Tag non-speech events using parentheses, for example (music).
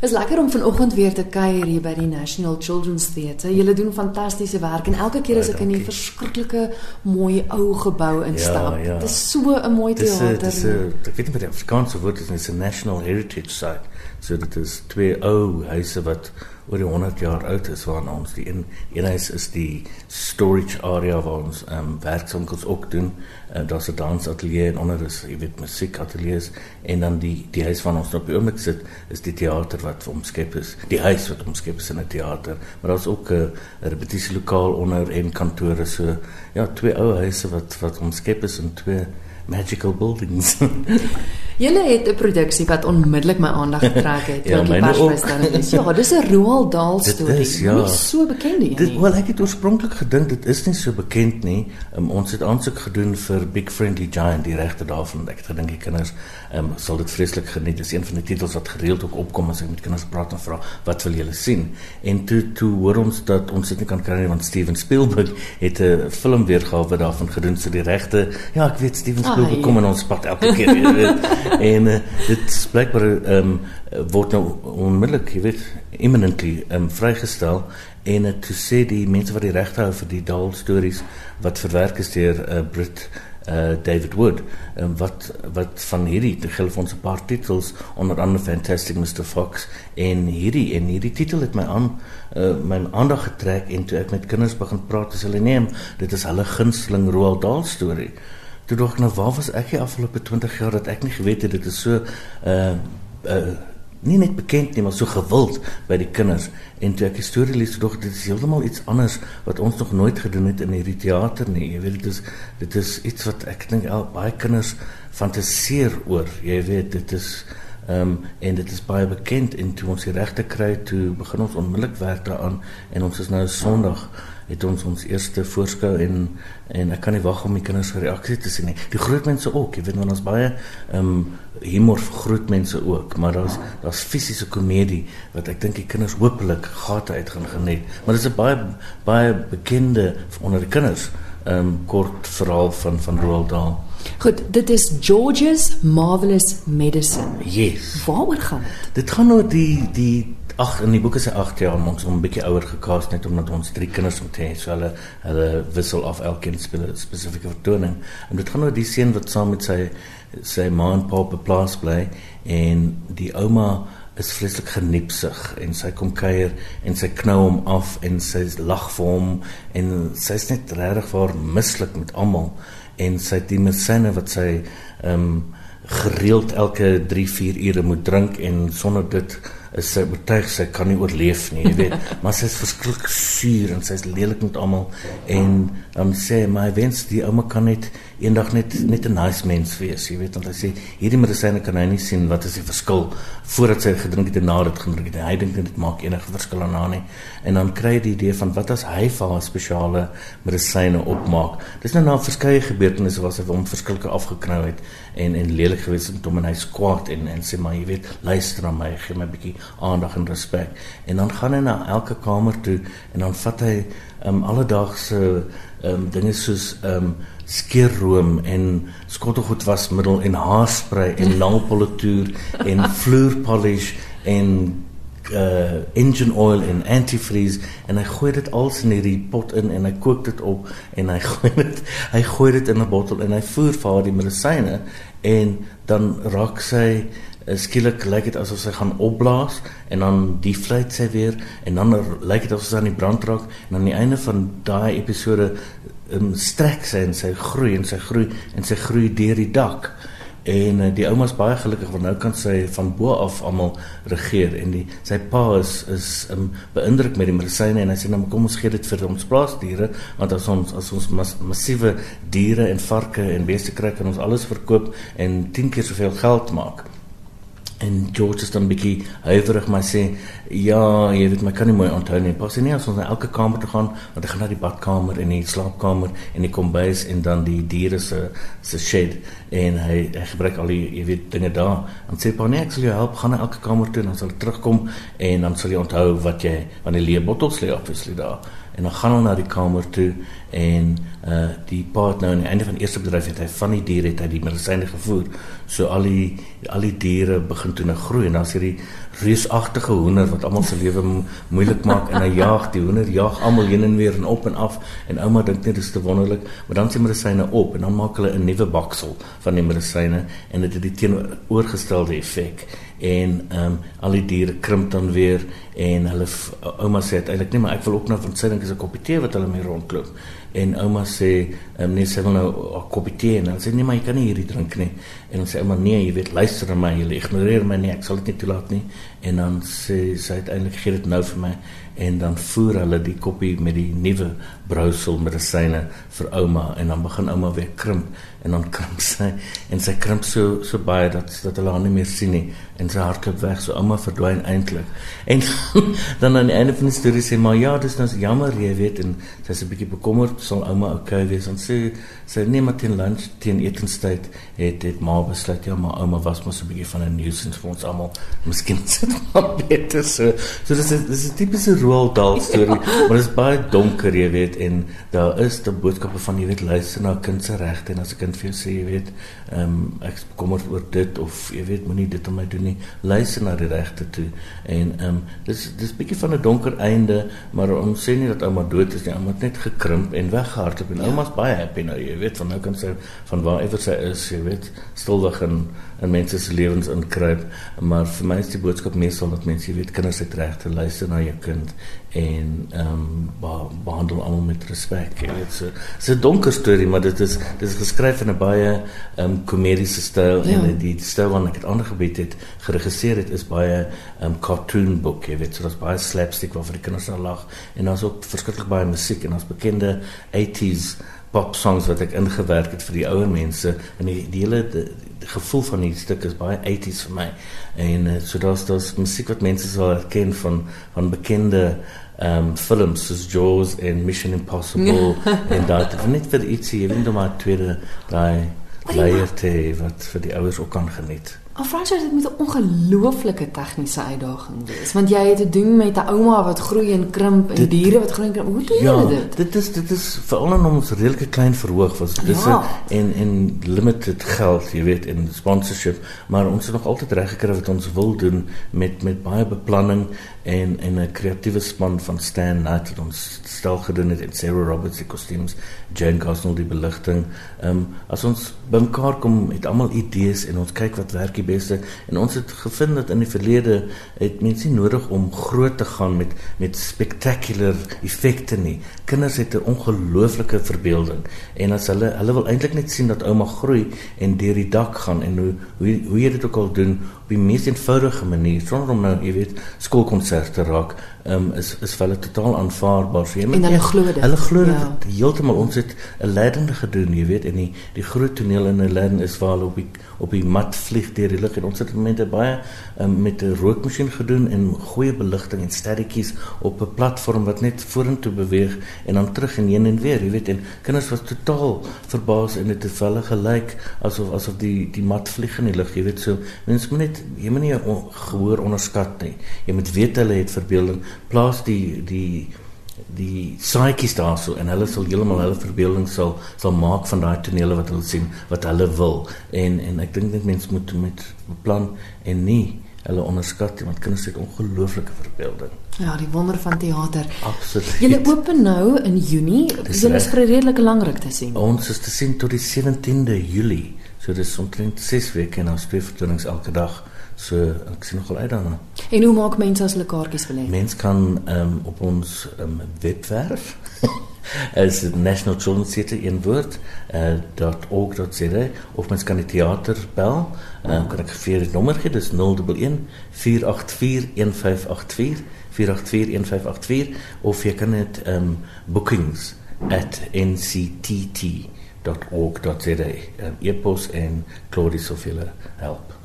Is lekker om vanoggend weer te kuier hier by die National Children's Theatre. Julle doen fantastiese werk en elke keer as ek in die verskriklike mooi ou gebou instap, Ja, ja. dit is so 'n mooi Dis 'n teater. dis 'n ek weet nie wat die Afrikaanse woord is, nie, dis 'n national heritage site. So dit is twee ou huise wat oor die 100 jaar oud is waarna ons die een een huis is die storage area waar ons ehm um, werkswinkels ook doen. Uh, Daar's 'n dansatelier en onder is jy weet musiekateliers en dan die die huis waarna ons nou op die oomblik sit is die teater wat omskep is. Die huis wat omskep is in 'n teater, maar daar's ook 'n repetisielokaal onder en kantore so ja, twee ou huise wat wat omskep is in twee magical buildings. (laughs) Julle het 'n produksie wat onmiddellik my aandag getrek het. (laughs) Ja, die persvrystelling is. Ja, dis 'n Roald Dahl Dit storie. is, ja. Nie so bekend nie. Dit wel ek het oorspronklik gedink dit is nie so bekend nie. Um, ons het aansoek gedoen vir Big Friendly Giant die regte daarvan. Ek het gedink die kinders um, sal dit vreeslik geniet. Dis een van die titels wat gereeld ook opkom as ek met kinders praat en vra wat wil julle sien. En toe toe hoor ons dat ons dit nie kan kry nie want Steven Spielberg het 'n film weergawe daarvan gedoen so die regte. Ja, ek weet Steven Ah, Spielberg ja. kom in ons pad elke keer, weet. (laughs) en uh, dit blykbaar ehm um, word nou onmiddellik, jy weet, imminently ehm um, vrygestel. En uh, toe sê die mense wat die regte hou vir die Dahl stories wat verwerk is deur 'n uh, Brit uh David Wood um, wat wat van hierdie te vir ons 'n paar titels onder andere Fantastic Mr Fox en hierdie en hierdie titel het my aan uh, my aandag getrek en toe ek met kinders begin praat as hulle neem dit is hulle gunsteling Roald Dahl storie toe dog ek nou waar was ek die afgelope 20 jaar dat ek nie geweet het dit is so uh uh nie net bekend nie maar so gewild by die kinders. En toe ek die storie lees toe dog ek, dit is heeltemal iets anders wat ons nog nooit gedoen het in hierdie teater nie. Jy weet dit is dit is iets wat ek dink al baie kinders fantaseer oor. Jy weet dit is ehm um, en dit is baie bekend en toe ons die regte kry toe begin ons onmiddellik werk daaraan en ons is nou Sondag het ons ons eerste voorskou en en ek kan nie wag om die kinders se reaksie te sien nie. Die groot mense ook, jy weet want ons baie ehm um, humor vir groot mense ook, maar daar's daar's fisiese komedie wat ek dink die kinders hopelik gate uit gaan geniet. Maar dit is 'n baie baie bekende onder die kinders um, kort verhaal van van Roald Dahl. Goed, dit is George's Marvelous Medicine. Yes. Waaroor gaan dit? Dit gaan oor die die ag in die boek is hy 8 jaar, ons hom 'n bietjie ouer gekaas net omdat ons drie kinders moet hê. So hulle hulle wissel af elkeen speel 'n spesifieke vertoning. En dit gaan oor die seun wat saam met sy sy ma en pa op 'n plaas bly en die ouma is vreeslik geniepsig en sy kom kuier en sy knou hom af en sy lag vir hom en sy's net regtig waar mislik met almal en sy het die medisyne wat sy ehm um, gereeld elke 3-4 ure moet drink en sonder dit is sy oortuig sy kan nie oorleef nie, jy weet. (laughs) maar sy is verskriklik suur en sy's lelik met almal en dan sê hy, maar hy wens die ouma kan net eendag net net 'n nice mens wees, jy weet, want hy sê hierdie medisyne kan hy nie sien wat is die verskil voordat sy gedrink het en nadat dit gedrink het. Hy dink dit maak enige verskil aan haar nie. En dan kry hy die idee van wat as hy vir haar spesiale medisyne opmaak. Dis nou na verskeie gebeurtenisse waar sy hom verskillike afgeknou het en en lelik gewees het hom en hy's kwaad en en sê maar jy weet, luister na my, gee my 'n bietjie aandag en respek. En dan gaan hy na elke kamer toe en dan vat hy um alledaagse um dinge soos um skeerroom en skottelgoed wasmiddel en haarspray en (laughs) nailpolitoer en vloerpolish en uh engine oil en antifreeze en hy gooi dit alles in hierdie pot in en hy kook dit op en hy (laughs) gooi dit hy gooi dit in 'n bottel en hy voer vir haar die medisyne en dan raak sy skielik lyk dit asof sy gaan opblaas en dan die vlieg sy weer en dan lyk dit asof sy aan die brand raak en aan die einde van daai episode um, strek sy en sy groei en sy groei en sy groei deur die dak. En uh, die ouma's baie gelukkig want nou kan sy van bo af almal regeer en die sy pa is is um, beïndruk met die medisyne en hy sê nou kom ons gee dit vir ons plaasdiere want as ons as ons mas, massiewe diere en varke en beeste kry kan ons alles verkoop en 10 keer soveel geld maak En George is dan 'n bietjie huiwerig maar sê ja, jy weet my kan nie mooi onthou nie. Pas nie as ons na elke kamer toe gaan, want ek gaan na die badkamer en die slaapkamer en die kombuis en dan die diere se se shed en hy hy gebruik al die jy weet dinge daar. Dan sê pa nee, ek sal jou help gaan na elke kamer toe en dan sal ek terugkom en dan sal jy onthou wat jy van die leë bottels lê obviously daar. En dan gaan hulle na die kamer toe en uh die pa het nou aan die einde van die eerste bedryf het hy van die diere het hy die medisyne gevoer. So al die al die diere begin toe nou groei en dan's hierdie reusagtige hoender wat almal se lewe moeilik maak en hy jaag die hoender jaag almal heen en weer en op en af en ouma dink net dis te wonderlik maar dan sien medisyne op en dan maak hulle 'n nuwe baksel van die medisyne en dit het die teenoorgestelde effek en ehm um, al die diere krimp dan weer en hulle ouma sê eintlik nee maar ek wil ook nou van sy dink is 'n koppie tee wat hulle mee rondloop. En ouma sê um, nee sy wil nou 'n koppie tee en dan sê nee maar jy kan nie hierdie drink nie. En dan sê ouma nee jy weet luister na my jy ignoreer my nie ek sal dit nie toelaat nie en dan sê sy uiteindelik gee dit nou vir my en dan voer hulle die koppie met die nuwe brousel medisyne vir ouma en dan begin ouma weer krimp en dan krimp sy en sy krimp so so baie dat dat hulle haar nie meer sien nie en sy hardloop weg so ouma verdwyn eintlik en (laughs) dan aan die einde van die storie sê maar ja dis nou jammer jy weet en sy's 'n bietjie bekommerd sal ouma okay wees en sê sy neem maar teen lunch teen etenstyd het dit maar besluit ja maar ouma was mos 'n bietjie van 'n nuisance vir ons almal. Miskien sit (laughs) maar beter so. So dis dis 'n tipiese Roald Dahl storie maar dit is baie donker jy weet en daar is die boodskappe van jy weet luister na kind se regte en as 'n kind vir jou sê jy weet ehm um, ek bekommerd oor dit of jy weet moenie dit aan my doen nie luister na die regte toe. En ehm um, dis dis bietjie van 'n donker einde maar ons sê nie dat ouma dood is nie ouma het net gekrimp en weggehardloop en ja. ouma's baie happy nou jy weet van nou kan sy van waar ewer sy is jy weet stilweg in in mense se lewens inkruip. Maar vir my is die boodskap meestal dat mense weet kinders het reg te luister na jou kind en ehm um, behandel almal met respek jy weet so dis 'n donker storie maar dit is dit is geskryf in 'n baie ehm um, komediese styl ja. en die styl wat ek het aangebied het geregisseer het is baie 'n um, ehm, cartoon boek jy weet so daar's baie slapstick waar vir die kinders nou lag en daar's ook verskriklik baie musiek en ons bekende 80s pop songs wat ek ingewerk het vir die ouer mense. En die, die hele die, die gevoel van die stuk is baie 80s vir my. En uh, so daar's daar's musiek wat mense sal herken van van bekende um, films soos Jaws en Mission Impossible (laughs) en dat net vir ietsie jy weet nou maar tweede daai leiertjie wat vir die ouers ook kan geniet. Of franchise dit moet 'n ongelooflike tegniese uitdaging wees want jy het te doen met 'n ouma wat groei en krimp en dit, diere wat groei en krimp. Hoe doen ja, jy dit? Dit is dit is veral in ons redelike klein verhoog was ja. en en limited geld, jy weet, in sponsorship, maar ons het nog reg gekry wat ons wil doen met met baie beplanning en en 'n kreatiewe span van Stan Knight wat ons stel gedoen het en Sarah Roberts die kostuums, Jane Gosnell die beligting. Ehm um, as ons bymekaar kom met almal idees en ons kyk wat werk beste en ons het gevind dat in die verlede het mense nie nodig om groot te gaan met met spectacular effekte nie. Kinders het 'n ongelooflike verbeelding en as hulle hulle wil eintlik net sien dat ouma groei en deur die dak gaan en hoe hoe hoe jy dit ook al doen op die mees eenvoudige manier sonder om nou jy weet skoolkonserte raak um, is is vir hulle totaal aanvaarbaar. So, en hulle glo dit. Hulle glo dit ja. heeltemal ons het 'n leidende gedoen, jy weet, en die die groot toneel in 'n leiding is waar hulle op die op die mat vlieg deur die lug en ons het met baie um, met 'n rookmasjien gedoen en goeie beligting en sterretjies op 'n platform wat net vorentoe beweeg en dan terug en heen en weer, jy weet, en kinders was totaal verbaas en dit het hulle gelyk asof asof die die mat vlieg in die lug, jy weet, so mense moet net jy moet nie gehoor onderskat nie. Jy moet weet hulle het verbeelding plaas die die die saaitjies daarso en hulle sal heeltemal hulle verbeelding sal sal maak van daai tonele wat hulle sien wat hulle wil en en ek dink net mense moet met beplan en nie hulle onderskat want kinders het ongelooflike verbeelding. Ja, die wonder van teater. Absoluut. Julle open nou in Junie. Julle is vir 'n redelike lang ruk te sien. Ons is te sien tot die 17de Julie. So dis omtrent 6 weke en ons twee vertonings elke dag. So ek sien nogal uit daarna. En hoe maak mense as hulle kaartjies wil hê? Mense kan um, op ons um, webwerf (laughs) as National Children's Theatre in woord uh, .org.za of mens kan die teater bel. Um, kan ek vir die nommer gee? Dis 011 484 1584 4841584 of jy kan dit um, bookings at nctt.org.za um, e-pos en Claudie soveel help